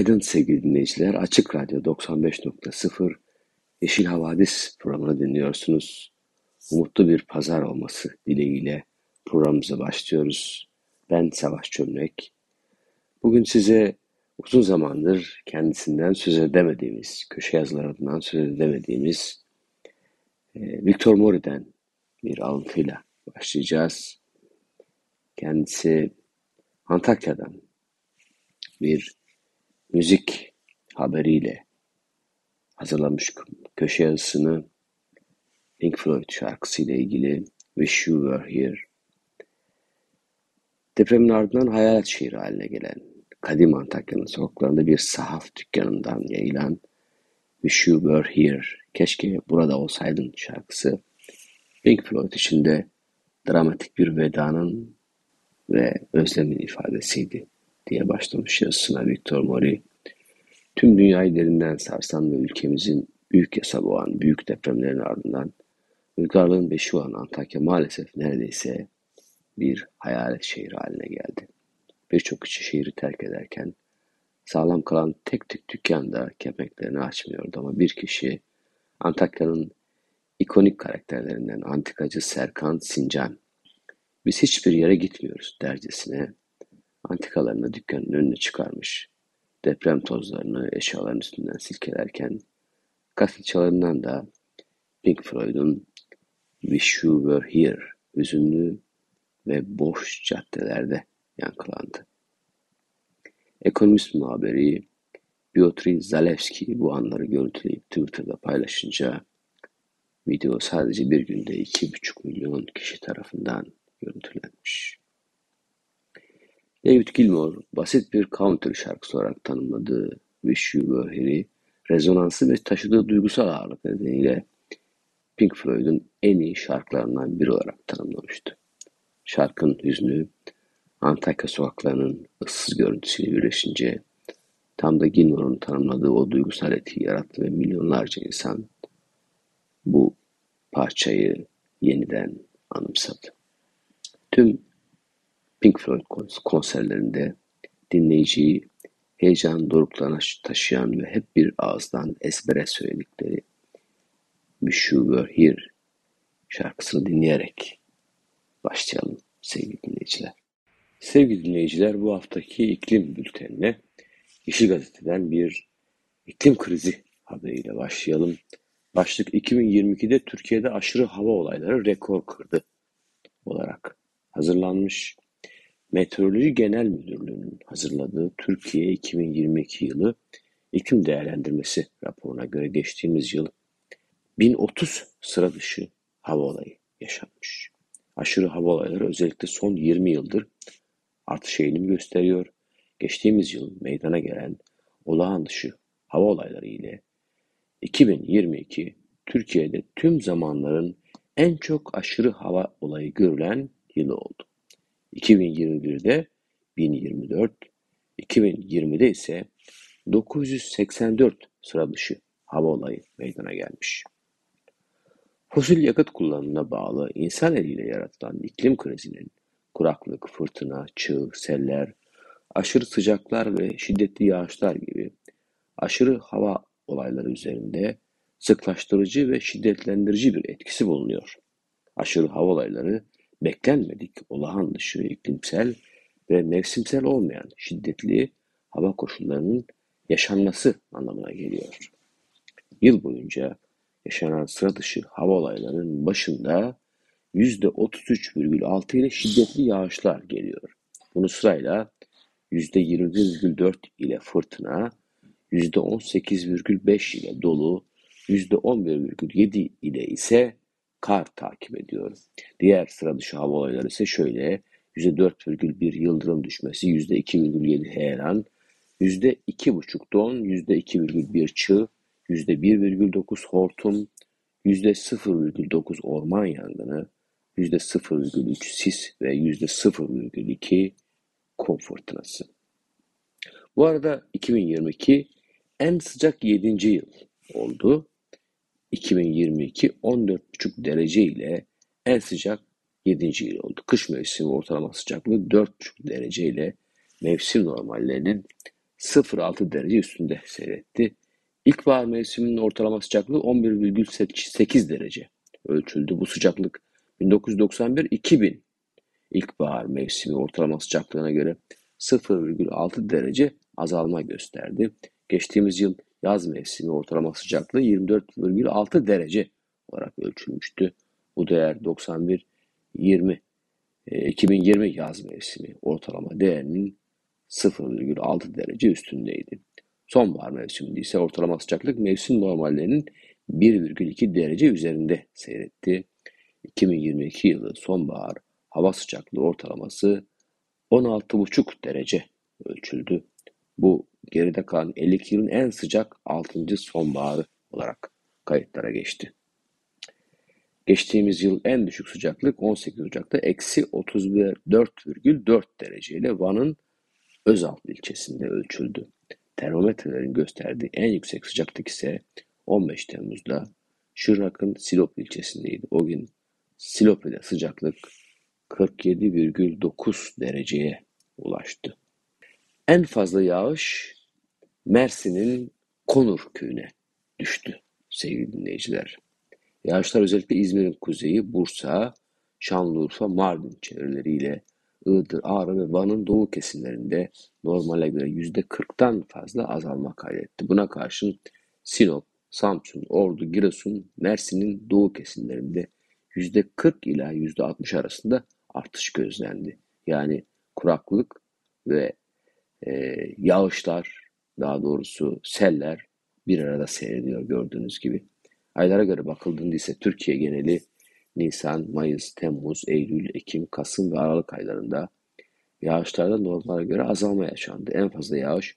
Günaydın sevgili dinleyiciler. Açık Radyo 95.0 Yeşil Havadis programını dinliyorsunuz. Umutlu bir pazar olması dileğiyle programımıza başlıyoruz. Ben Savaş Çömlek. Bugün size uzun zamandır kendisinden söz edemediğimiz, köşe yazılarından söz edemediğimiz e, Victor Mori'den bir alıntıyla başlayacağız. Kendisi Antakya'dan bir müzik haberiyle hazırlamış köşe yazısını Pink Floyd şarkısıyla ilgili Wish You Were Here. Depremin ardından hayalet şehri haline gelen kadim Antakya'nın sokaklarında bir sahaf dükkanından yayılan Wish You Were Here, keşke burada olsaydın şarkısı Pink Floyd için de dramatik bir vedanın ve özlemin ifadesiydi diye başlamış yazısına Victor Mori. Tüm dünyayı derinden sarsan ve ülkemizin büyük yasa boğan büyük depremlerin ardından uygarlığın beşi olan Antakya maalesef neredeyse bir hayalet şehir haline geldi. Birçok kişi şehri terk ederken sağlam kalan tek tük dükkan da kepenklerini açmıyordu ama bir kişi Antakya'nın ikonik karakterlerinden antikacı Serkan Sincan biz hiçbir yere gitmiyoruz dercesine antikalarını dükkanın önüne çıkarmış. Deprem tozlarını eşyaların üstünden silkelerken gazetecilerden da Pink Floyd'un Wish You Were Here hüzünlü ve boş caddelerde yankılandı. Ekonomist muhabiri Piotr Zalewski bu anları görüntüleyip Twitter'da paylaşınca video sadece bir günde iki buçuk milyon kişi tarafından görüntülenmiş. David Gilmour basit bir country şarkısı olarak tanımladığı Wish You Were Here'i rezonansı ve taşıdığı duygusal ağırlık nedeniyle Pink Floyd'un en iyi şarkılarından biri olarak tanımlamıştı. Şarkının hüznü Antakya sokaklarının ıssız görüntüsüyle birleşince tam da Gilmour'un tanımladığı o duygusal etkiyi yarattı ve milyonlarca insan bu parçayı yeniden anımsadı. Tüm Pink Floyd konserlerinde dinleyiciyi heyecan doruklarına taşıyan ve hep bir ağızdan ezbere söyledikleri Wish You Were Here şarkısını dinleyerek başlayalım sevgili dinleyiciler. Sevgili dinleyiciler bu haftaki iklim bültenine Yeşil Gazete'den bir iklim krizi haberiyle başlayalım. Başlık 2022'de Türkiye'de aşırı hava olayları rekor kırdı olarak hazırlanmış. Meteoroloji Genel Müdürlüğü'nün hazırladığı Türkiye 2022 yılı iklim değerlendirmesi raporuna göre geçtiğimiz yıl 1030 sıra dışı hava olayı yaşanmış. Aşırı hava olayları özellikle son 20 yıldır artış eğilimi gösteriyor. Geçtiğimiz yıl meydana gelen olağan dışı hava olayları ile 2022 Türkiye'de tüm zamanların en çok aşırı hava olayı görülen yılı oldu. 2021'de 1024, 2020'de ise 984 sıra dışı hava olayı meydana gelmiş. Fosil yakıt kullanımına bağlı insan eliyle yaratılan iklim krizinin kuraklık, fırtına, çığ, seller, aşırı sıcaklar ve şiddetli yağışlar gibi aşırı hava olayları üzerinde sıklaştırıcı ve şiddetlendirici bir etkisi bulunuyor. Aşırı hava olayları beklenmedik olağan dışı iklimsel ve mevsimsel olmayan şiddetli hava koşullarının yaşanması anlamına geliyor. Yıl boyunca yaşanan sıra dışı hava olaylarının başında %33,6 ile şiddetli yağışlar geliyor. Bunu sırayla %21,4 ile fırtına, %18,5 ile dolu, %11,7 ile ise kar takip ediyor. Diğer sıra dışı hava olayları ise şöyle. %4,1 yıldırım düşmesi, %2,7 heyelan, %2,5 don, %2,1 çığ, %1,9 hortum, %0,9 orman yangını, %0,3 sis ve %0,2 kum fırtınası. Bu arada 2022 en sıcak 7. yıl oldu. 2022 14,5 derece ile en sıcak 7. yıl oldu. Kış mevsimi ortalama sıcaklığı 4,5 derece ile mevsim normallerinin 0,6 derece üstünde seyretti. İlkbahar mevsiminin ortalama sıcaklığı 11,8 derece ölçüldü. Bu sıcaklık 1991-2000 ilkbahar mevsimi ortalama sıcaklığına göre 0,6 derece azalma gösterdi. Geçtiğimiz yıl yaz mevsimi ortalama sıcaklığı 24,6 derece olarak ölçülmüştü. Bu değer 91 20 2020 yaz mevsimi ortalama değerinin 0,6 derece üstündeydi. Sonbahar mevsiminde ise ortalama sıcaklık mevsim normallerinin 1,2 derece üzerinde seyretti. 2022 yılı sonbahar hava sıcaklığı ortalaması 16,5 derece ölçüldü. Bu geride kalan 52 yılın en sıcak 6. sonbaharı olarak kayıtlara geçti. Geçtiğimiz yıl en düşük sıcaklık 18 Ocak'ta eksi 34,4 derece ile Van'ın Özalt ilçesinde ölçüldü. Termometrelerin gösterdiği en yüksek sıcaklık ise 15 Temmuz'da Şırnak'ın Silop ilçesindeydi. O gün Silopi'de sıcaklık 47,9 dereceye ulaştı. En fazla yağış Mersin'in Konur köyüne düştü sevgili dinleyiciler. Yağışlar özellikle İzmir'in kuzeyi, Bursa, Şanlıurfa, Mardin çevreleriyle Iğdır, Ağrı ve Van'ın doğu kesimlerinde normale göre %40'tan fazla azalma kaydetti. Buna karşın Sinop, Samsun, Ordu, Giresun, Mersin'in doğu kesimlerinde %40 ila %60 arasında artış gözlendi. Yani kuraklık ve e, yağışlar, daha doğrusu seller bir arada seyrediyor gördüğünüz gibi. Aylara göre bakıldığında ise Türkiye geneli Nisan, Mayıs, Temmuz, Eylül, Ekim, Kasım ve Aralık aylarında yağışlarda normale göre azalma yaşandı. En fazla yağış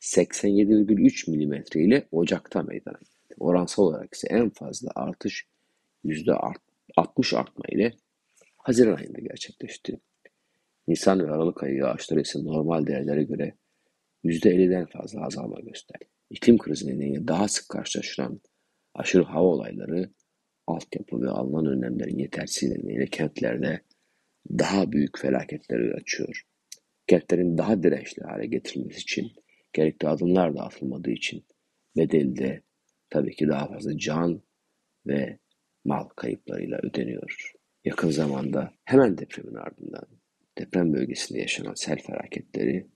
87,3 mm ile Ocak'ta meydana geldi. Oransal olarak ise en fazla artış %60 artma ile Haziran ayında gerçekleşti. Nisan ve Aralık ayı yağışları normal değerlere göre %50'den fazla azalma gösterdi. İklim krizi nedeniyle daha sık karşılaşılan aşırı hava olayları, altyapı ve alınan önlemlerin yetersizliği nedeniyle kentlerde daha büyük felaketleri açıyor. Kentlerin daha dirençli hale getirilmesi için gerekli adımlar da atılmadığı için bedeli de tabii ki daha fazla can ve mal kayıplarıyla ödeniyor. Yakın zamanda hemen depremin ardından deprem bölgesinde yaşanan sel felaketleri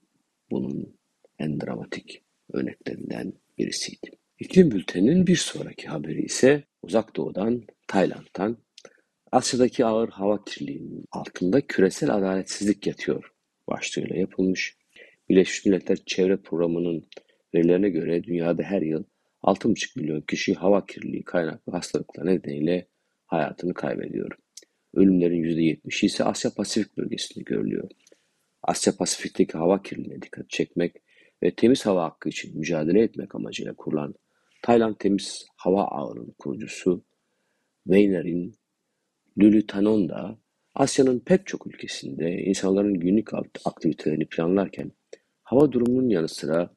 bunun en dramatik örneklerinden birisiydi. İklim bülteninin bir sonraki haberi ise uzak doğudan, Tayland'dan Asya'daki ağır hava kirliliğinin altında küresel adaletsizlik yatıyor başlığıyla yapılmış. Birleşmiş Milletler Çevre Programı'nın verilerine göre dünyada her yıl 6,5 milyon kişi hava kirliliği kaynaklı hastalıklar nedeniyle hayatını kaybediyor. Ölümlerin %70'i ise Asya Pasifik bölgesinde görülüyor. Asya Pasifik'teki hava kirliliğine dikkat çekmek ve temiz hava hakkı için mücadele etmek amacıyla kurulan Tayland Temiz Hava Ağı'nın kurucusu Weinerin Lülütanonda Asya'nın pek çok ülkesinde insanların günlük aktivitelerini planlarken hava durumunun yanı sıra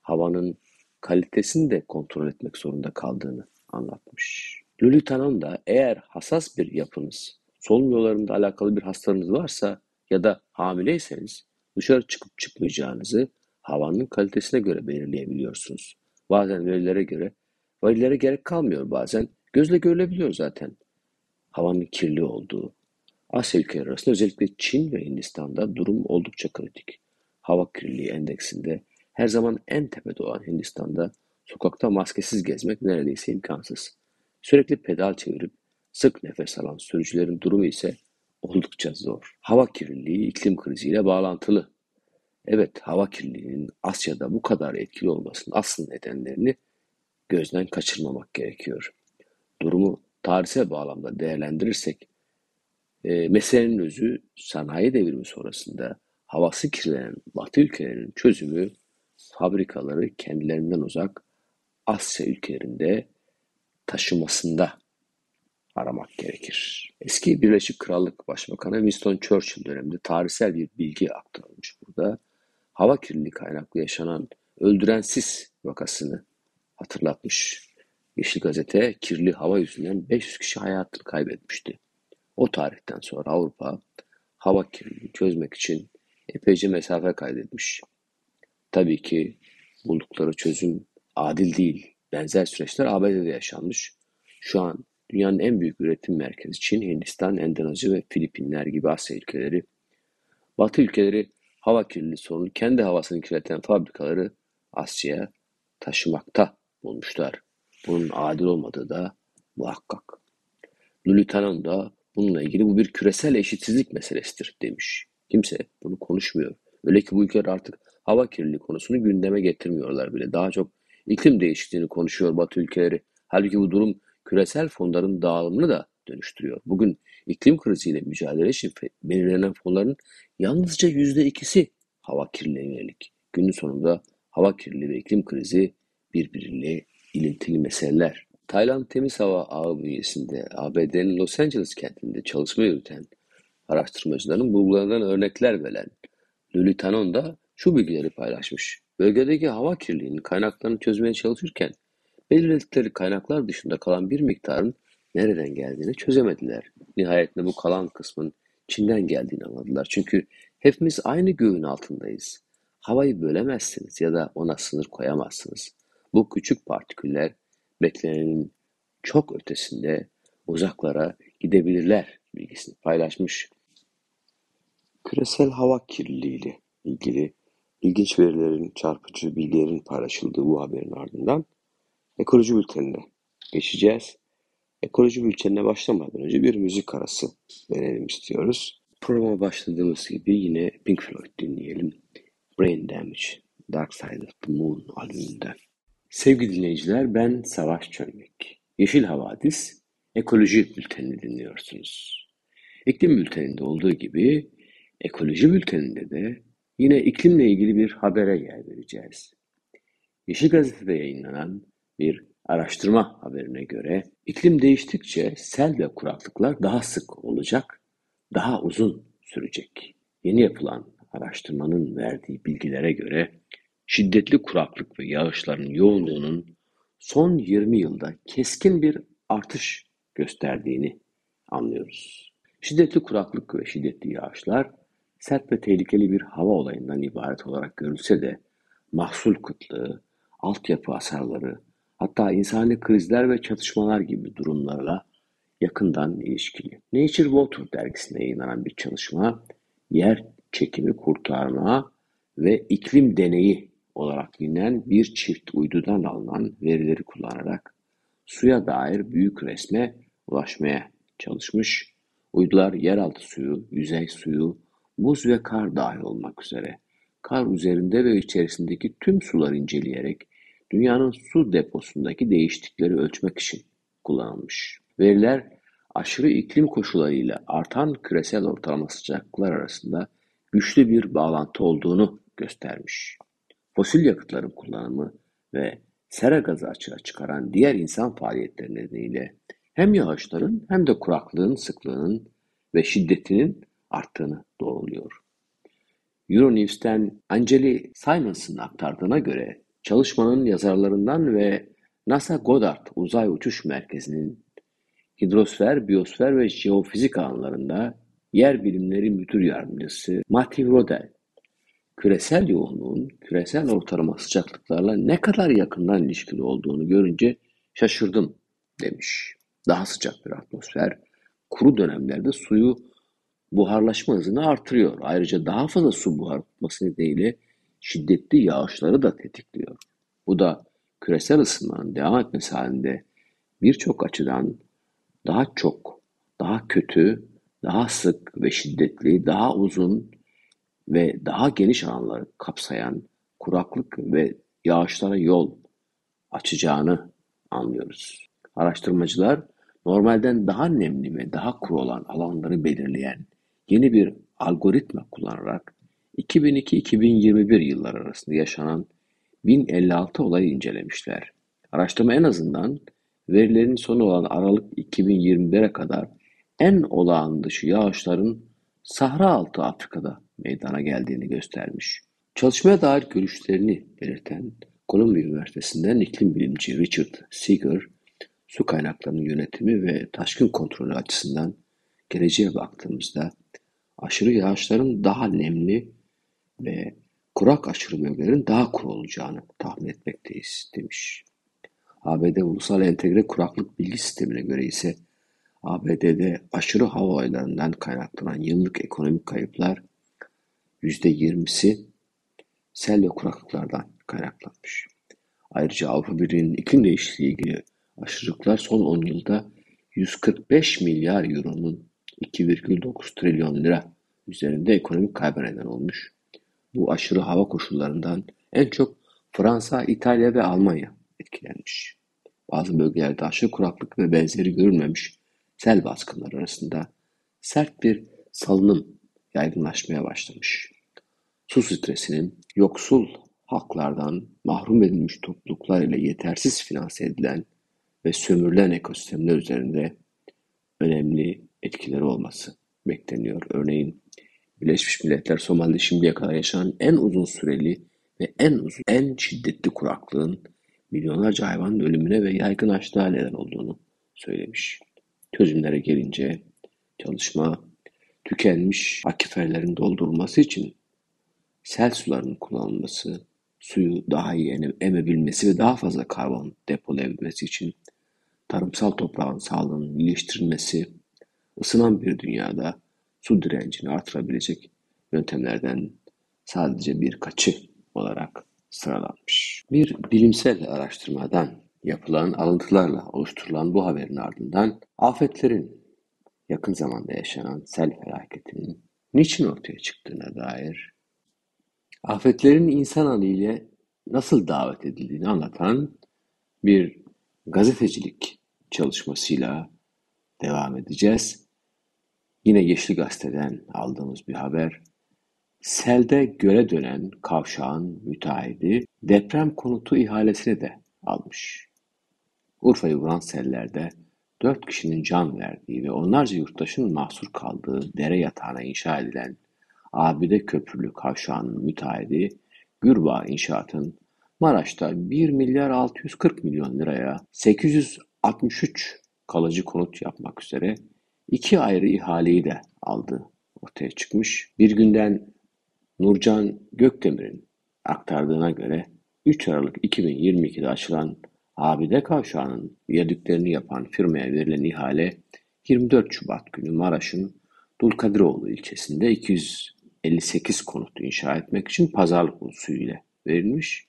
havanın kalitesini de kontrol etmek zorunda kaldığını anlatmış. Lülütanonda eğer hassas bir yapınız, solunum yollarında alakalı bir hastalığınız varsa ya da hamileyseniz dışarı çıkıp çıkmayacağınızı havanın kalitesine göre belirleyebiliyorsunuz. Bazen verilere göre, verilere gerek kalmıyor bazen. Gözle görülebiliyor zaten. Havanın kirli olduğu. Asya ülkeleri arasında özellikle Çin ve Hindistan'da durum oldukça kritik. Hava kirliliği endeksinde her zaman en tepede olan Hindistan'da sokakta maskesiz gezmek neredeyse imkansız. Sürekli pedal çevirip sık nefes alan sürücülerin durumu ise oldukça zor. Hava kirliliği iklim kriziyle bağlantılı. Evet, hava kirliliğinin Asya'da bu kadar etkili olmasının asıl nedenlerini gözden kaçırmamak gerekiyor. Durumu tarihsel bağlamda değerlendirirsek e, meselenin özü sanayi devrimi sonrasında havası kirlenen Batı ülkelerinin çözümü fabrikaları kendilerinden uzak Asya ülkelerinde taşımasında aramak gerekir. Eski Birleşik Krallık Başbakanı Winston Churchill döneminde tarihsel bir bilgi aktarılmış burada. Hava kirliliği kaynaklı yaşanan öldüren sis vakasını hatırlatmış. Yeşil Gazete kirli hava yüzünden 500 kişi hayatını kaybetmişti. O tarihten sonra Avrupa hava kirliliğini çözmek için epeyce mesafe kaydetmiş. Tabii ki buldukları çözüm adil değil. Benzer süreçler ABD'de yaşanmış. Şu an dünyanın en büyük üretim merkezi Çin, Hindistan, Endonezya ve Filipinler gibi Asya ülkeleri. Batı ülkeleri hava kirliliği sorunu kendi havasını kirleten fabrikaları Asya'ya taşımakta bulmuşlar. Bunun adil olmadığı da muhakkak. Lülitanon da bununla ilgili bu bir küresel eşitsizlik meselesidir demiş. Kimse bunu konuşmuyor. Öyle ki bu ülkeler artık hava kirliliği konusunu gündeme getirmiyorlar bile. Daha çok iklim değişikliğini konuşuyor Batı ülkeleri. Halbuki bu durum küresel fonların dağılımını da dönüştürüyor. Bugün iklim kriziyle mücadele için belirlenen fonların yalnızca yüzde ikisi hava kirliliğine yönelik. Günün sonunda hava kirliliği ve iklim krizi birbiriyle ilintili meseleler. Tayland Temiz Hava Ağı bünyesinde ABD'nin Los Angeles kentinde çalışma yürüten araştırmacıların bulgularından örnekler veren Luli Tanon da şu bilgileri paylaşmış. Bölgedeki hava kirliliğinin kaynaklarını çözmeye çalışırken belirledikleri kaynaklar dışında kalan bir miktarın nereden geldiğini çözemediler. Nihayetinde bu kalan kısmın Çin'den geldiğini anladılar. Çünkü hepimiz aynı göğün altındayız. Havayı bölemezsiniz ya da ona sınır koyamazsınız. Bu küçük partiküller beklenenin çok ötesinde uzaklara gidebilirler bilgisini paylaşmış. Küresel hava kirliliği ile ilgili ilginç verilerin, çarpıcı bilgilerin paylaşıldığı bu haberin ardından ekoloji bültenine geçeceğiz. Ekoloji bültenine başlamadan önce bir müzik arası verelim istiyoruz. Programa başladığımız gibi yine Pink Floyd dinleyelim. Brain Damage, Dark Side of the Moon albümünden. Sevgili dinleyiciler ben Savaş Çölmek. Yeşil Havadis Ekoloji Bülteni'ni dinliyorsunuz. İklim Bülteni'nde olduğu gibi Ekoloji Bülteni'nde de yine iklimle ilgili bir habere yer vereceğiz. Yeşil Gazete'de yayınlanan bir araştırma haberine göre iklim değiştikçe sel ve kuraklıklar daha sık olacak, daha uzun sürecek. Yeni yapılan araştırmanın verdiği bilgilere göre şiddetli kuraklık ve yağışların yoğunluğunun son 20 yılda keskin bir artış gösterdiğini anlıyoruz. Şiddetli kuraklık ve şiddetli yağışlar sert ve tehlikeli bir hava olayından ibaret olarak görülse de mahsul kıtlığı, altyapı hasarları, hatta insani krizler ve çatışmalar gibi durumlarla yakından ilişkili. Nature Water dergisinde yayınlanan bir çalışma, yer çekimi kurtarma ve iklim deneyi olarak bilinen bir çift uydudan alınan verileri kullanarak suya dair büyük resme ulaşmaya çalışmış. Uydular yeraltı suyu, yüzey suyu, buz ve kar dahil olmak üzere kar üzerinde ve içerisindeki tüm suları inceleyerek dünyanın su deposundaki değişiklikleri ölçmek için kullanılmış. Veriler aşırı iklim koşullarıyla artan küresel ortalama sıcaklıklar arasında güçlü bir bağlantı olduğunu göstermiş. Fosil yakıtların kullanımı ve sera gazı açığa çıkaran diğer insan faaliyetleri nedeniyle hem yağışların hem de kuraklığın sıklığının ve şiddetinin arttığını doğruluyor. Euronews'ten Angeli Simons'ın aktardığına göre çalışmanın yazarlarından ve NASA Goddard Uzay Uçuş Merkezi'nin hidrosfer, biyosfer ve jeofizik alanlarında yer bilimleri müdür yardımcısı Matthew Rodel küresel yoğunluğun küresel ortalama sıcaklıklarla ne kadar yakından ilişkili olduğunu görünce şaşırdım demiş. Daha sıcak bir atmosfer kuru dönemlerde suyu buharlaşma hızını artırıyor. Ayrıca daha fazla su buhar tutması nedeniyle şiddetli yağışları da tetikliyor. Bu da küresel ısınmanın devam etmesi halinde birçok açıdan daha çok, daha kötü, daha sık ve şiddetli, daha uzun ve daha geniş alanları kapsayan kuraklık ve yağışlara yol açacağını anlıyoruz. Araştırmacılar normalden daha nemli ve daha kuru olan alanları belirleyen yeni bir algoritma kullanarak 2002-2021 yılları arasında yaşanan 1056 olayı incelemişler. Araştırma en azından verilerin sonu olan Aralık 2021'e kadar en olağan dışı yağışların Sahra altı Afrika'da meydana geldiğini göstermiş. Çalışmaya dair görüşlerini belirten Columbia Üniversitesi'nden iklim bilimci Richard Seeger, su kaynaklarının yönetimi ve taşkın kontrolü açısından geleceğe baktığımızda aşırı yağışların daha nemli ve kurak aşırı bölgelerin daha kuru olacağını tahmin etmekteyiz demiş. ABD Ulusal Entegre Kuraklık Bilgi Sistemi'ne göre ise ABD'de aşırı hava olaylarından kaynaklanan yıllık ekonomik kayıplar %20'si sel ve kuraklıklardan kaynaklanmış. Ayrıca Avrupa Birliği'nin iklim değişikliği ilgili aşırılıklar son 10 yılda 145 milyar euronun 2,9 trilyon lira üzerinde ekonomik kayba neden olmuş. Bu aşırı hava koşullarından en çok Fransa, İtalya ve Almanya etkilenmiş. Bazı bölgelerde aşırı kuraklık ve benzeri görülmemiş sel baskınları arasında sert bir salınım yaygınlaşmaya başlamış. Su stresinin yoksul halklardan mahrum edilmiş topluluklar ile yetersiz finanse edilen ve sömürülen ekosistemler üzerinde önemli etkileri olması bekleniyor. Örneğin Birleşmiş Milletler Somali'de şimdiye kadar yaşanan en uzun süreli ve en uzun, en şiddetli kuraklığın milyonlarca hayvanın ölümüne ve yaygın açlığa neden olduğunu söylemiş. Çözümlere gelince çalışma tükenmiş akiferlerin doldurulması için sel sularının kullanılması, suyu daha iyi emebilmesi ve daha fazla karbon depolayabilmesi için tarımsal toprağın sağlığının iyileştirilmesi, ısınan bir dünyada su direncini artırabilecek yöntemlerden sadece birkaçı olarak sıralanmış. Bir bilimsel araştırmadan yapılan alıntılarla oluşturulan bu haberin ardından afetlerin yakın zamanda yaşanan sel felaketinin niçin ortaya çıktığına dair afetlerin insan ile nasıl davet edildiğini anlatan bir gazetecilik çalışmasıyla devam edeceğiz. Yine Yeşil Gazete'den aldığımız bir haber. Selde göle dönen kavşağın müteahhidi deprem konutu ihalesini de almış. Urfa'yı vuran sellerde dört kişinin can verdiği ve onlarca yurttaşın mahsur kaldığı dere yatağına inşa edilen Abide Köprülü kavşağının müteahhidi Gürbağ İnşaat'ın Maraş'ta 1 milyar 640 milyon liraya 863 kalıcı konut yapmak üzere iki ayrı ihaleyi de aldı ortaya çıkmış. Bir günden Nurcan Gökdemir'in aktardığına göre 3 Aralık 2022'de açılan Abide Kavşağı'nın viyadüklerini yapan firmaya verilen ihale 24 Şubat günü Maraş'ın Dulkadiroğlu ilçesinde 258 konut inşa etmek için pazarlık usulü ile verilmiş.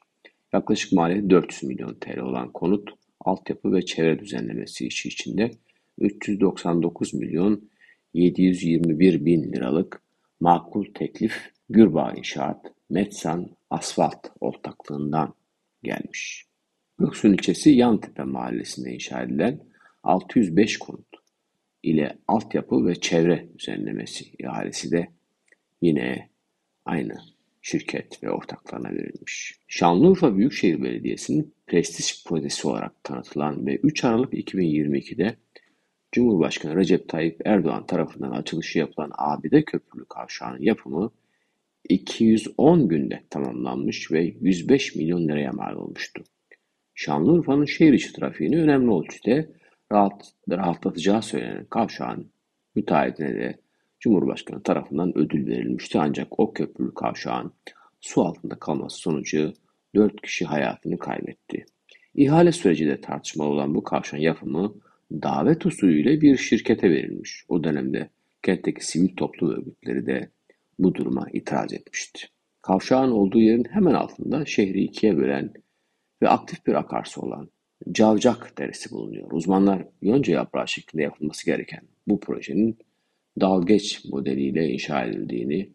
Yaklaşık maliyeti 400 milyon TL olan konut, altyapı ve çevre düzenlemesi işi içinde 399 milyon 721 bin liralık makul teklif Gürbağ İnşaat, Metsan Asfalt ortaklığından gelmiş. Göksun ilçesi Yantepe mahallesinde inşa edilen 605 konut ile altyapı ve çevre düzenlemesi ihalesi de yine aynı şirket ve ortaklarına verilmiş. Şanlıurfa Büyükşehir Belediyesi'nin prestij projesi olarak tanıtılan ve 3 Aralık 2022'de Cumhurbaşkanı Recep Tayyip Erdoğan tarafından açılışı yapılan Abide Köprülü Kavşağı'nın yapımı 210 günde tamamlanmış ve 105 milyon liraya mal olmuştu. Şanlıurfa'nın şehir içi trafiğini önemli ölçüde rahat, rahatlatacağı söylenen kavşağın müteahhitine de Cumhurbaşkanı tarafından ödül verilmişti ancak o köprülü kavşağın su altında kalması sonucu 4 kişi hayatını kaybetti. İhale süreci de tartışmalı olan bu kavşağın yapımı davet usulüyle bir şirkete verilmiş. O dönemde kentteki sivil toplum örgütleri de bu duruma itiraz etmişti. Kavşağın olduğu yerin hemen altında şehri ikiye bölen ve aktif bir akarsu olan Cavcak Deresi bulunuyor. Uzmanlar yonca yaprağı şeklinde yapılması gereken bu projenin dalgeç modeliyle inşa edildiğini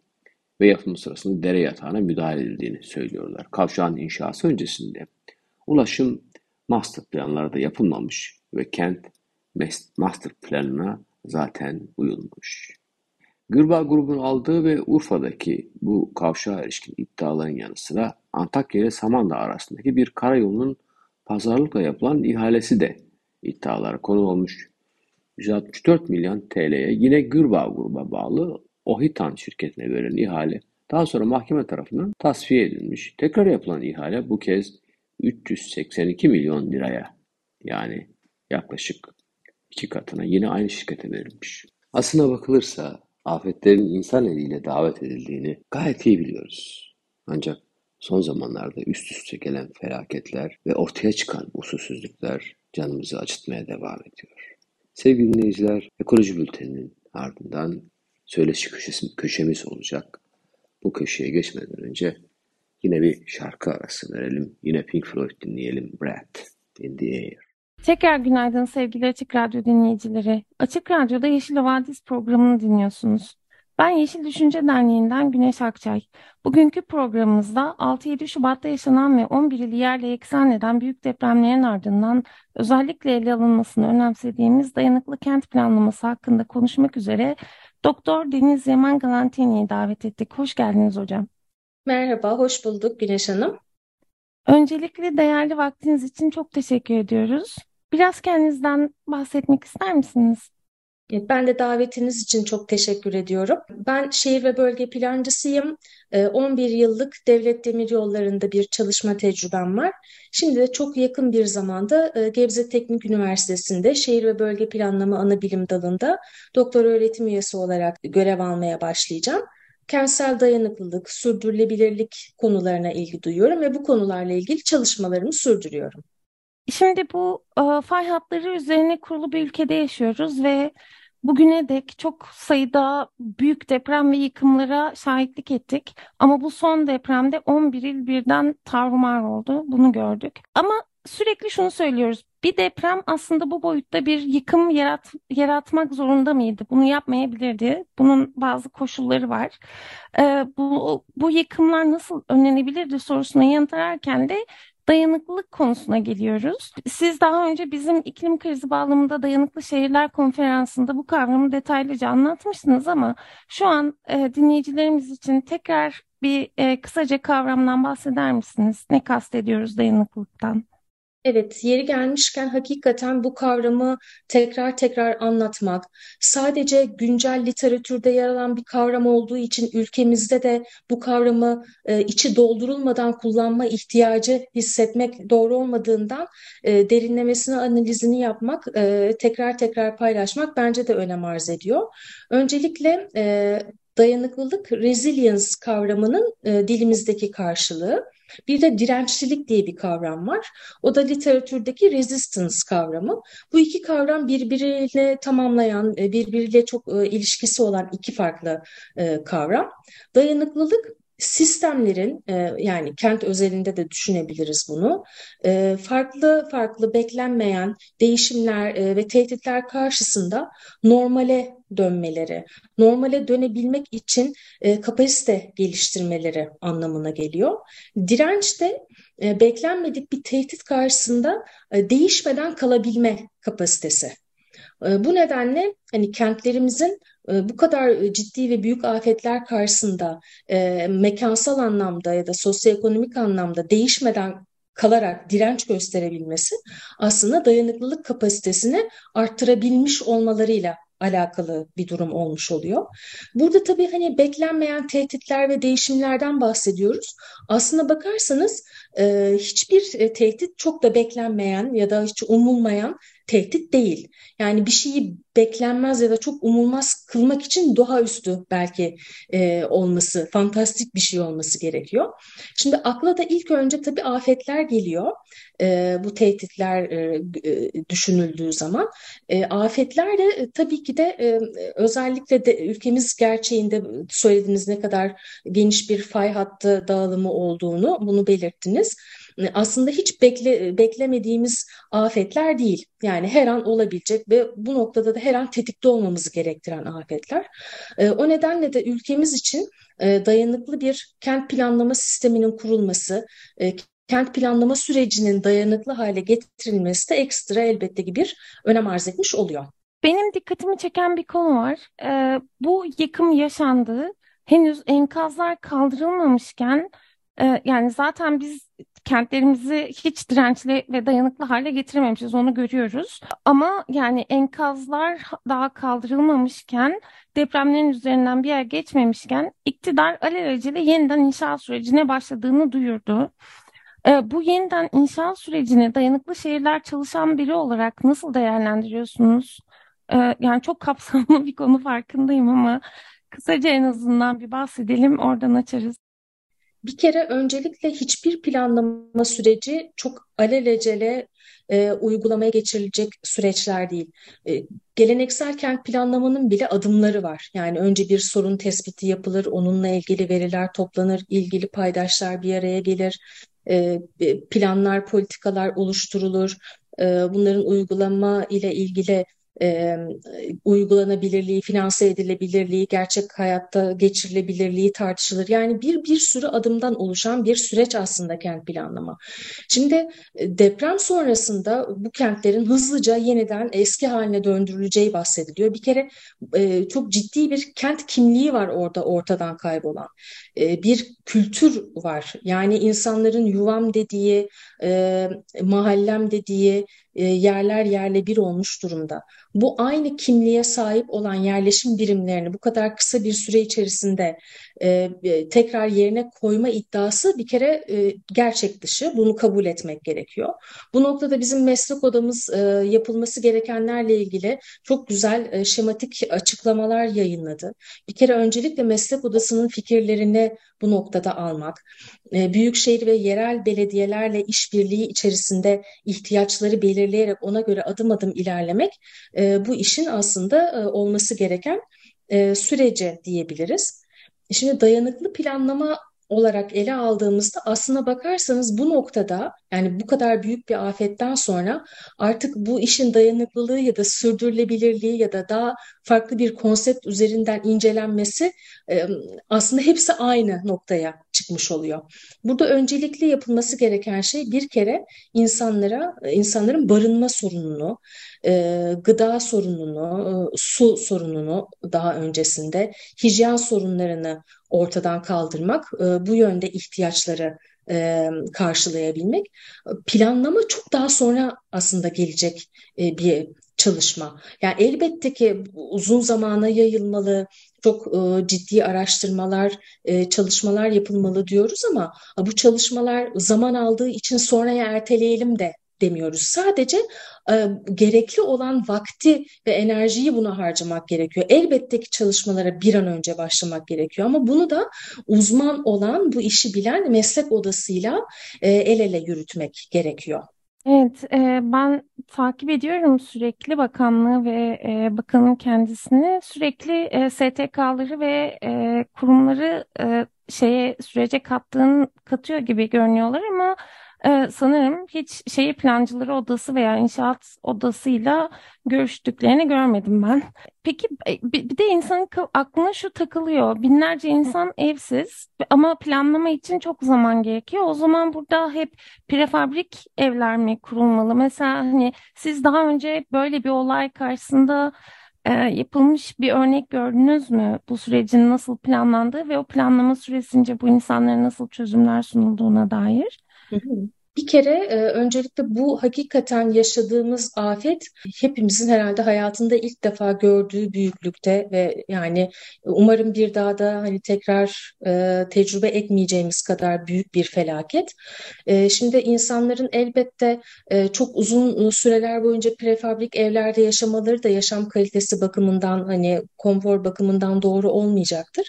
ve yapımı sırasında dere yatağına müdahale edildiğini söylüyorlar. Kavşağın inşası öncesinde ulaşım master planları da yapılmamış ve kent master planına zaten uyulmuş. Gürbağ grubun aldığı ve Urfa'daki bu kavşağa ilişkin iddiaların yanı sıra Antakya ile Samandağ arasındaki bir karayolunun pazarlıkla yapılan ihalesi de iddialara konu olmuş. 164 milyon TL'ye yine Gürbağ gruba bağlı Ohitan şirketine verilen ihale daha sonra mahkeme tarafından tasfiye edilmiş. Tekrar yapılan ihale bu kez 382 milyon liraya yani yaklaşık iki katına yine aynı şirkete verilmiş. Aslına bakılırsa afetlerin insan eliyle davet edildiğini gayet iyi biliyoruz. Ancak son zamanlarda üst üste gelen felaketler ve ortaya çıkan usulsüzlükler canımızı acıtmaya devam ediyor. Sevgili dinleyiciler, Ekoloji Bülteni'nin ardından söyleşi köşesi, köşemiz olacak. Bu köşeye geçmeden önce yine bir şarkı arası verelim. Yine Pink Floyd dinleyelim. Breath in the Air. Tekrar günaydın sevgili Açık Radyo dinleyicileri. Açık Radyo'da Yeşil Havadis programını dinliyorsunuz. Ben Yeşil Düşünce Derneği'nden Güneş Akçay. Bugünkü programımızda 6-7 Şubat'ta yaşanan ve 11 ili yerle eksen eden büyük depremlerin ardından özellikle ele alınmasını önemsediğimiz dayanıklı kent planlaması hakkında konuşmak üzere Doktor Deniz Yaman Galantini'yi davet ettik. Hoş geldiniz hocam. Merhaba, hoş bulduk Güneş Hanım. Öncelikle değerli vaktiniz için çok teşekkür ediyoruz. Biraz kendinizden bahsetmek ister misiniz? Ben de davetiniz için çok teşekkür ediyorum. Ben şehir ve bölge plancısıyım. 11 ee, yıllık devlet demiryollarında bir çalışma tecrübem var. Şimdi de çok yakın bir zamanda e, Gebze Teknik Üniversitesi'nde şehir ve bölge planlama ana bilim dalında doktor öğretim üyesi olarak görev almaya başlayacağım. Kentsel dayanıklılık, sürdürülebilirlik konularına ilgi duyuyorum ve bu konularla ilgili çalışmalarımı sürdürüyorum. Şimdi bu e, fay hatları üzerine kurulu bir ülkede yaşıyoruz ve bugüne dek çok sayıda büyük deprem ve yıkımlara şahitlik ettik. Ama bu son depremde 11 il birden tarumar oldu. Bunu gördük. Ama sürekli şunu söylüyoruz. Bir deprem aslında bu boyutta bir yıkım yarat, yaratmak zorunda mıydı? Bunu yapmayabilirdi. Bunun bazı koşulları var. Ee, bu, bu yıkımlar nasıl önlenebilirdi sorusuna yanıt ararken de dayanıklılık konusuna geliyoruz. Siz daha önce bizim iklim krizi bağlamında dayanıklı şehirler konferansında bu kavramı detaylıca anlatmıştınız ama şu an e, dinleyicilerimiz için tekrar bir e, kısaca kavramdan bahseder misiniz? Ne kastediyoruz dayanıklılıktan? Evet, yeri gelmişken hakikaten bu kavramı tekrar tekrar anlatmak, sadece güncel literatürde yer alan bir kavram olduğu için ülkemizde de bu kavramı e, içi doldurulmadan kullanma ihtiyacı hissetmek doğru olmadığından e, derinlemesine analizini yapmak, e, tekrar tekrar paylaşmak bence de önem arz ediyor. Öncelikle e, dayanıklılık, resilience kavramının e, dilimizdeki karşılığı. Bir de dirençlilik diye bir kavram var. O da literatürdeki resistance kavramı. Bu iki kavram birbiriyle tamamlayan, e, birbiriyle çok e, ilişkisi olan iki farklı e, kavram. Dayanıklılık sistemlerin yani kent özelinde de düşünebiliriz bunu farklı farklı beklenmeyen değişimler ve tehditler karşısında normale dönmeleri, normale dönebilmek için kapasite geliştirmeleri anlamına geliyor. Direnç de beklenmedik bir tehdit karşısında değişmeden kalabilme kapasitesi. Bu nedenle hani kentlerimizin bu kadar e, ciddi ve büyük afetler karşısında e, mekansal anlamda ya da sosyoekonomik anlamda değişmeden kalarak direnç gösterebilmesi aslında dayanıklılık kapasitesini arttırabilmiş olmalarıyla alakalı bir durum olmuş oluyor. Burada tabii hani beklenmeyen tehditler ve değişimlerden bahsediyoruz. Aslına bakarsanız e, hiçbir e, tehdit çok da beklenmeyen ya da hiç umulmayan tehdit değil. Yani bir şeyi beklenmez ya da çok umulmaz kılmak için doğaüstü belki e, olması, fantastik bir şey olması gerekiyor. Şimdi akla da ilk önce tabii afetler geliyor. E, bu tehditler e, e düşünüldüğü zaman. E, afetler de e, tabii ki de e, özellikle de ülkemiz gerçeğinde söylediğiniz ne kadar geniş bir fay hattı dağılımı olduğunu bunu belirttiniz aslında hiç bekle, beklemediğimiz afetler değil. Yani her an olabilecek ve bu noktada da her an tetikte olmamızı gerektiren afetler. E, o nedenle de ülkemiz için e, dayanıklı bir kent planlama sisteminin kurulması, e, kent planlama sürecinin dayanıklı hale getirilmesi de ekstra elbette ki bir önem arz etmiş oluyor. Benim dikkatimi çeken bir konu var. Ee, bu yıkım yaşandı. Henüz enkazlar kaldırılmamışken e, yani zaten biz kentlerimizi hiç dirençli ve dayanıklı hale getirememişiz onu görüyoruz. Ama yani enkazlar daha kaldırılmamışken depremlerin üzerinden bir yer geçmemişken iktidar alelacele yeniden inşaat sürecine başladığını duyurdu. E, bu yeniden inşaat sürecini dayanıklı şehirler çalışan biri olarak nasıl değerlendiriyorsunuz? E, yani çok kapsamlı bir konu farkındayım ama kısaca en azından bir bahsedelim oradan açarız. Bir kere öncelikle hiçbir planlama süreci çok alelacele e, uygulamaya geçirilecek süreçler değil. E, geleneksel kent planlamanın bile adımları var. Yani önce bir sorun tespiti yapılır, onunla ilgili veriler toplanır, ilgili paydaşlar bir araya gelir, e, planlar, politikalar oluşturulur. E, bunların uygulama ile ilgili e, uygulanabilirliği, finanse edilebilirliği, gerçek hayatta geçirilebilirliği tartışılır. Yani bir bir sürü adımdan oluşan bir süreç aslında kent planlama. Şimdi deprem sonrasında bu kentlerin hızlıca yeniden eski haline döndürüleceği bahsediliyor. Bir kere e, çok ciddi bir kent kimliği var orada ortadan kaybolan. E, bir kültür var. Yani insanların yuvam dediği, e, mahallem dediği e, yerler yerle bir olmuş durumda. Bu aynı kimliğe sahip olan yerleşim birimlerini bu kadar kısa bir süre içerisinde tekrar yerine koyma iddiası bir kere e, gerçek dışı. Bunu kabul etmek gerekiyor. Bu noktada bizim meslek odamız yapılması gerekenlerle ilgili çok güzel şematik açıklamalar yayınladı. Bir kere öncelikle meslek odasının fikirlerini bu noktada almak, e, büyükşehir ve yerel belediyelerle işbirliği içerisinde ihtiyaçları belirleyerek ona göre adım adım ilerlemek e, bu işin aslında e, olması gereken e, sürece diyebiliriz. Şimdi dayanıklı planlama olarak ele aldığımızda aslına bakarsanız bu noktada yani bu kadar büyük bir afetten sonra artık bu işin dayanıklılığı ya da sürdürülebilirliği ya da daha farklı bir konsept üzerinden incelenmesi aslında hepsi aynı noktaya çıkmış oluyor. Burada öncelikli yapılması gereken şey bir kere insanlara insanların barınma sorununu, gıda sorununu, su sorununu daha öncesinde hijyen sorunlarını ortadan kaldırmak, bu yönde ihtiyaçları e, karşılayabilmek. Planlama çok daha sonra aslında gelecek e, bir çalışma. Yani elbette ki uzun zamana yayılmalı, çok e, ciddi araştırmalar, e, çalışmalar yapılmalı diyoruz ama bu çalışmalar zaman aldığı için sonraya erteleyelim de demiyoruz. Sadece e, gerekli olan vakti ve enerjiyi buna harcamak gerekiyor. Elbette ki çalışmalara bir an önce başlamak gerekiyor ama bunu da uzman olan, bu işi bilen meslek odasıyla e, el ele yürütmek gerekiyor. Evet, e, ben takip ediyorum sürekli bakanlığı ve e, bakanın kendisini. Sürekli e, STK'ları ve e, kurumları e, şeye sürece kattığın katıyor gibi görünüyorlar ama ee, sanırım hiç şehir plancıları odası veya inşaat odasıyla görüştüklerini görmedim ben. Peki e, bir de insanın aklına şu takılıyor. Binlerce insan evsiz ama planlama için çok zaman gerekiyor. O zaman burada hep prefabrik evler mi kurulmalı? Mesela hani siz daha önce böyle bir olay karşısında e, yapılmış bir örnek gördünüz mü? Bu sürecin nasıl planlandığı ve o planlama süresince bu insanlara nasıl çözümler sunulduğuna dair? 嗯。哼 Bir kere e, öncelikle bu hakikaten yaşadığımız afet hepimizin herhalde hayatında ilk defa gördüğü büyüklükte ve yani umarım bir daha da hani tekrar e, tecrübe etmeyeceğimiz kadar büyük bir felaket. E, şimdi insanların elbette e, çok uzun süreler boyunca prefabrik evlerde yaşamaları da yaşam kalitesi bakımından hani konfor bakımından doğru olmayacaktır.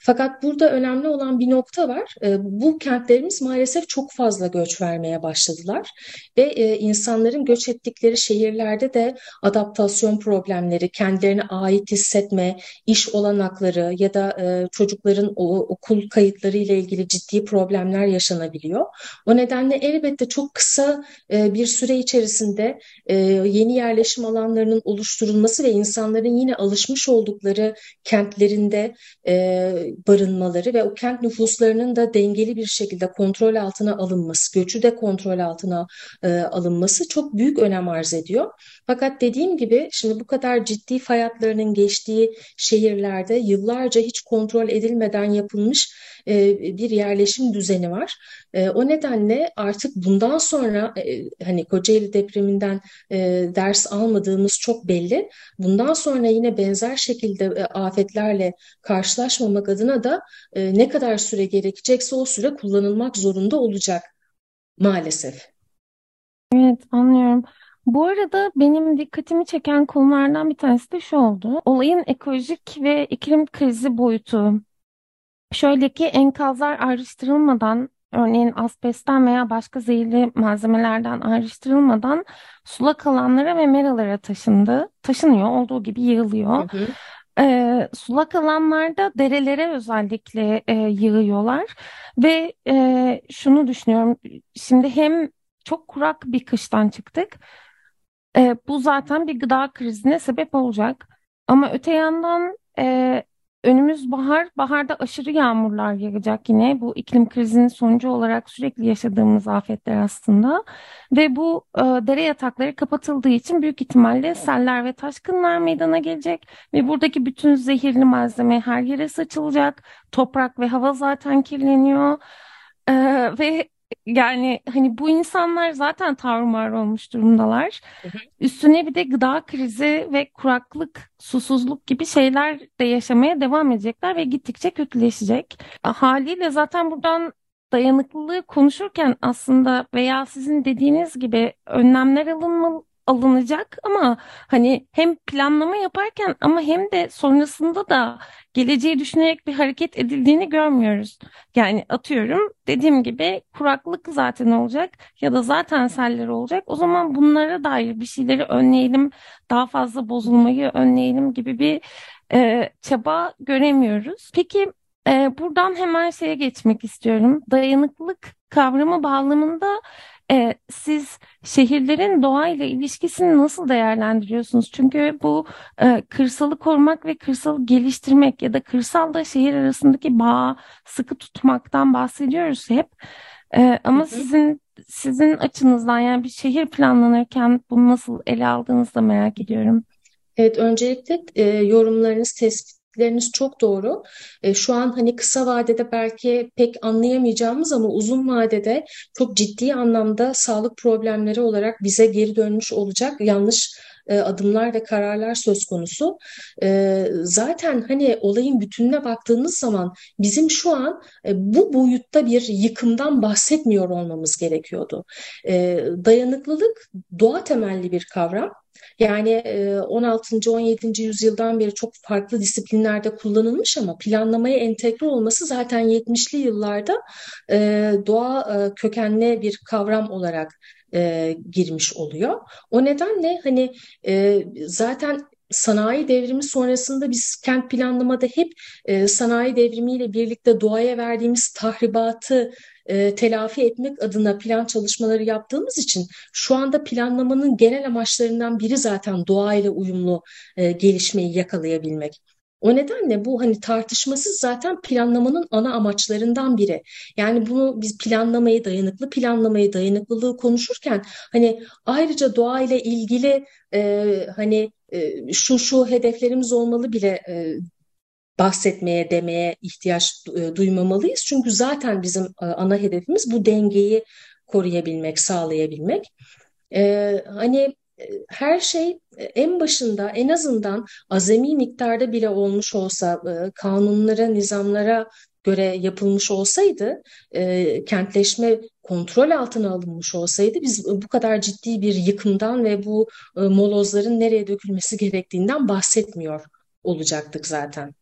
Fakat burada önemli olan bir nokta var. E, bu kentlerimiz maalesef çok fazla göç vermiş vermeye başladılar. Ve e, insanların göç ettikleri şehirlerde de adaptasyon problemleri, kendilerine ait hissetme, iş olanakları ya da e, çocukların o, okul kayıtları ile ilgili ciddi problemler yaşanabiliyor. O nedenle elbette çok kısa e, bir süre içerisinde e, yeni yerleşim alanlarının oluşturulması ve insanların yine alışmış oldukları kentlerinde e, barınmaları ve o kent nüfuslarının da dengeli bir şekilde kontrol altına alınması, göçü de kontrol altına e, alınması çok büyük önem arz ediyor. Fakat dediğim gibi şimdi bu kadar ciddi fay geçtiği şehirlerde yıllarca hiç kontrol edilmeden yapılmış e, bir yerleşim düzeni var. E, o nedenle artık bundan sonra e, hani Kocaeli depreminden e, ders almadığımız çok belli. Bundan sonra yine benzer şekilde e, afetlerle karşılaşmamak adına da e, ne kadar süre gerekecekse o süre kullanılmak zorunda olacak maalesef. Evet, anlıyorum. Bu arada benim dikkatimi çeken konulardan bir tanesi de şu oldu. Olayın ekolojik ve iklim krizi boyutu. Şöyle ki enkazlar ayrıştırılmadan, örneğin asbestten veya başka zehirli malzemelerden ayrıştırılmadan sulak alanlara ve meralara taşındı. Taşınıyor, olduğu gibi yığılıyor. Hı hı. Ee, sulak alanlarda derelere özellikle e, yığıyorlar ve e, şunu düşünüyorum. Şimdi hem çok kurak bir kıştan çıktık. E, bu zaten bir gıda krizine sebep olacak. Ama öte yandan e, önümüz bahar, baharda aşırı yağmurlar yağacak yine. Bu iklim krizinin sonucu olarak sürekli yaşadığımız afetler aslında. Ve bu e, dere yatakları kapatıldığı için büyük ihtimalle seller ve taşkınlar meydana gelecek. Ve buradaki bütün zehirli malzeme her yere saçılacak. Toprak ve hava zaten kirleniyor. E, ve yani hani bu insanlar zaten tarumar olmuş durumdalar. Üstüne bir de gıda krizi ve kuraklık, susuzluk gibi şeyler de yaşamaya devam edecekler ve gittikçe kötüleşecek. Haliyle zaten buradan dayanıklılığı konuşurken aslında veya sizin dediğiniz gibi önlemler alınmalı, alınacak ama hani hem planlama yaparken ama hem de sonrasında da geleceği düşünerek bir hareket edildiğini görmüyoruz. Yani atıyorum dediğim gibi kuraklık zaten olacak ya da zaten seller olacak. O zaman bunlara dair bir şeyleri önleyelim, daha fazla bozulmayı önleyelim gibi bir e, çaba göremiyoruz. Peki e, buradan hemen şeye geçmek istiyorum. Dayanıklılık kavramı bağlamında e, siz şehirlerin doğayla ilişkisini nasıl değerlendiriyorsunuz? Çünkü bu e, kırsalı korumak ve kırsalı geliştirmek ya da kırsalla şehir arasındaki bağı sıkı tutmaktan bahsediyoruz hep. E, ama hı hı. sizin sizin açınızdan yani bir şehir planlanırken bunu nasıl ele aldığınızı da merak ediyorum. Evet, öncelikle e, yorumlarınız, tespit Söyledikleriniz çok doğru. E, şu an hani kısa vadede belki pek anlayamayacağımız ama uzun vadede çok ciddi anlamda sağlık problemleri olarak bize geri dönmüş olacak yanlış e, adımlar ve kararlar söz konusu. E, zaten hani olayın bütününe baktığımız zaman bizim şu an e, bu boyutta bir yıkımdan bahsetmiyor olmamız gerekiyordu. E, dayanıklılık doğa temelli bir kavram. Yani 16. 17. yüzyıldan beri çok farklı disiplinlerde kullanılmış ama planlamaya entegre olması zaten 70'li yıllarda doğa kökenli bir kavram olarak girmiş oluyor. O nedenle hani zaten sanayi devrimi sonrasında biz kent planlamada hep e, sanayi devrimiyle birlikte doğaya verdiğimiz tahribatı e, telafi etmek adına plan çalışmaları yaptığımız için şu anda planlamanın genel amaçlarından biri zaten doğayla uyumlu e, gelişmeyi yakalayabilmek. O nedenle bu hani tartışmasız zaten planlamanın ana amaçlarından biri. Yani bunu biz planlamayı, dayanıklı planlamayı, dayanıklılığı konuşurken hani ayrıca doğayla ilgili e, hani e, şu şu hedeflerimiz olmalı bile e, bahsetmeye, demeye ihtiyaç e, duymamalıyız. Çünkü zaten bizim e, ana hedefimiz bu dengeyi koruyabilmek, sağlayabilmek. Ee, hani her şey en başında en azından azami miktarda bile olmuş olsa, kanunlara, nizamlara göre yapılmış olsaydı, kentleşme kontrol altına alınmış olsaydı biz bu kadar ciddi bir yıkımdan ve bu molozların nereye dökülmesi gerektiğinden bahsetmiyor olacaktık zaten.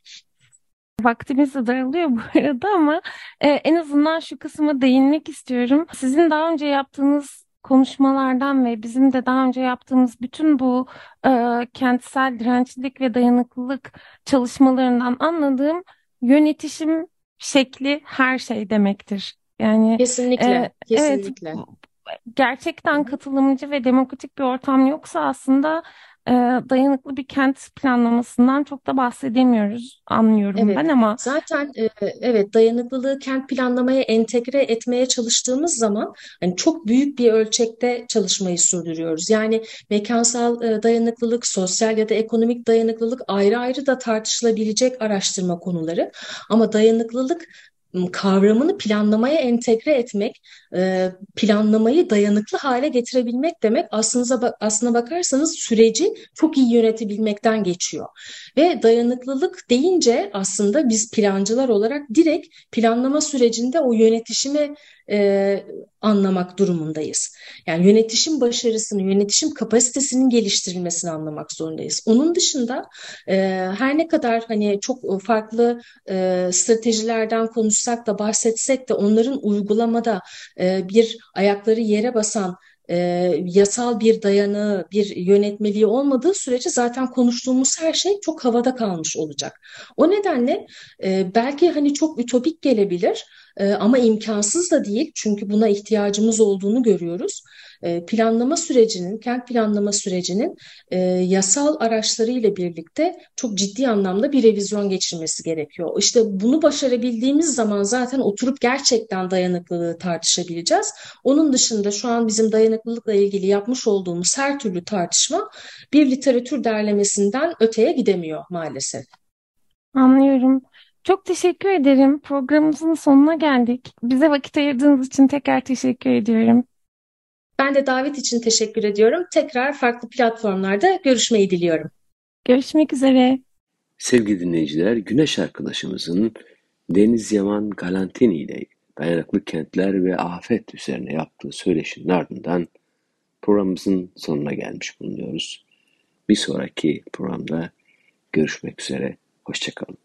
Vaktimiz daralıyor bu arada ama e, en azından şu kısma değinmek istiyorum. Sizin daha önce yaptığınız konuşmalardan ve bizim de daha önce yaptığımız bütün bu e, kentsel dirençlilik ve dayanıklılık çalışmalarından anladığım yönetişim şekli her şey demektir. Yani Kesinlikle, e, evet kesinlikle. gerçekten katılımcı ve demokratik bir ortam yoksa aslında e, dayanıklı bir kent planlamasından çok da bahsedemiyoruz anlıyorum Evet, ben ama zaten e, evet dayanıklılığı kent planlamaya entegre etmeye çalıştığımız zaman hani çok büyük bir ölçekte çalışmayı sürdürüyoruz. Yani mekansal e, dayanıklılık, sosyal ya da ekonomik dayanıklılık ayrı ayrı da tartışılabilecek araştırma konuları. Ama dayanıklılık kavramını planlamaya entegre etmek, e, planlamayı dayanıklı hale getirebilmek demek aslında aslına bakarsanız süreci çok iyi yönetebilmekten geçiyor. Ve dayanıklılık deyince aslında biz plancılar olarak direkt planlama sürecinde o yönetişimi e, anlamak durumundayız. Yani yönetişim başarısını, yönetişim kapasitesinin geliştirilmesini anlamak zorundayız. Onun dışında e, her ne kadar hani çok farklı e, stratejilerden konuşsak da bahsetsek de onların uygulamada e, bir ayakları yere basan e, yasal bir dayanığı, bir yönetmeliği olmadığı sürece zaten konuştuğumuz her şey çok havada kalmış olacak. O nedenle e, belki hani çok ütopik gelebilir e, ama imkansız da değil çünkü buna ihtiyacımız olduğunu görüyoruz. E, planlama sürecinin, kent planlama sürecinin e, yasal araçlarıyla birlikte çok ciddi anlamda bir revizyon geçirmesi gerekiyor. İşte bunu başarabildiğimiz zaman zaten oturup gerçekten dayanıklılığı tartışabileceğiz. Onun dışında şu an bizim dayanıklılıkla ilgili yapmış olduğumuz her türlü tartışma bir literatür derlemesinden öteye gidemiyor maalesef. Anlıyorum. Çok teşekkür ederim. Programımızın sonuna geldik. Bize vakit ayırdığınız için tekrar teşekkür ediyorum. Ben de davet için teşekkür ediyorum. Tekrar farklı platformlarda görüşmeyi diliyorum. Görüşmek üzere. Sevgili dinleyiciler, Güneş arkadaşımızın Deniz Yaman Galantini ile dayanıklı kentler ve afet üzerine yaptığı söyleşinin ardından programımızın sonuna gelmiş bulunuyoruz. Bir sonraki programda görüşmek üzere. Hoşçakalın.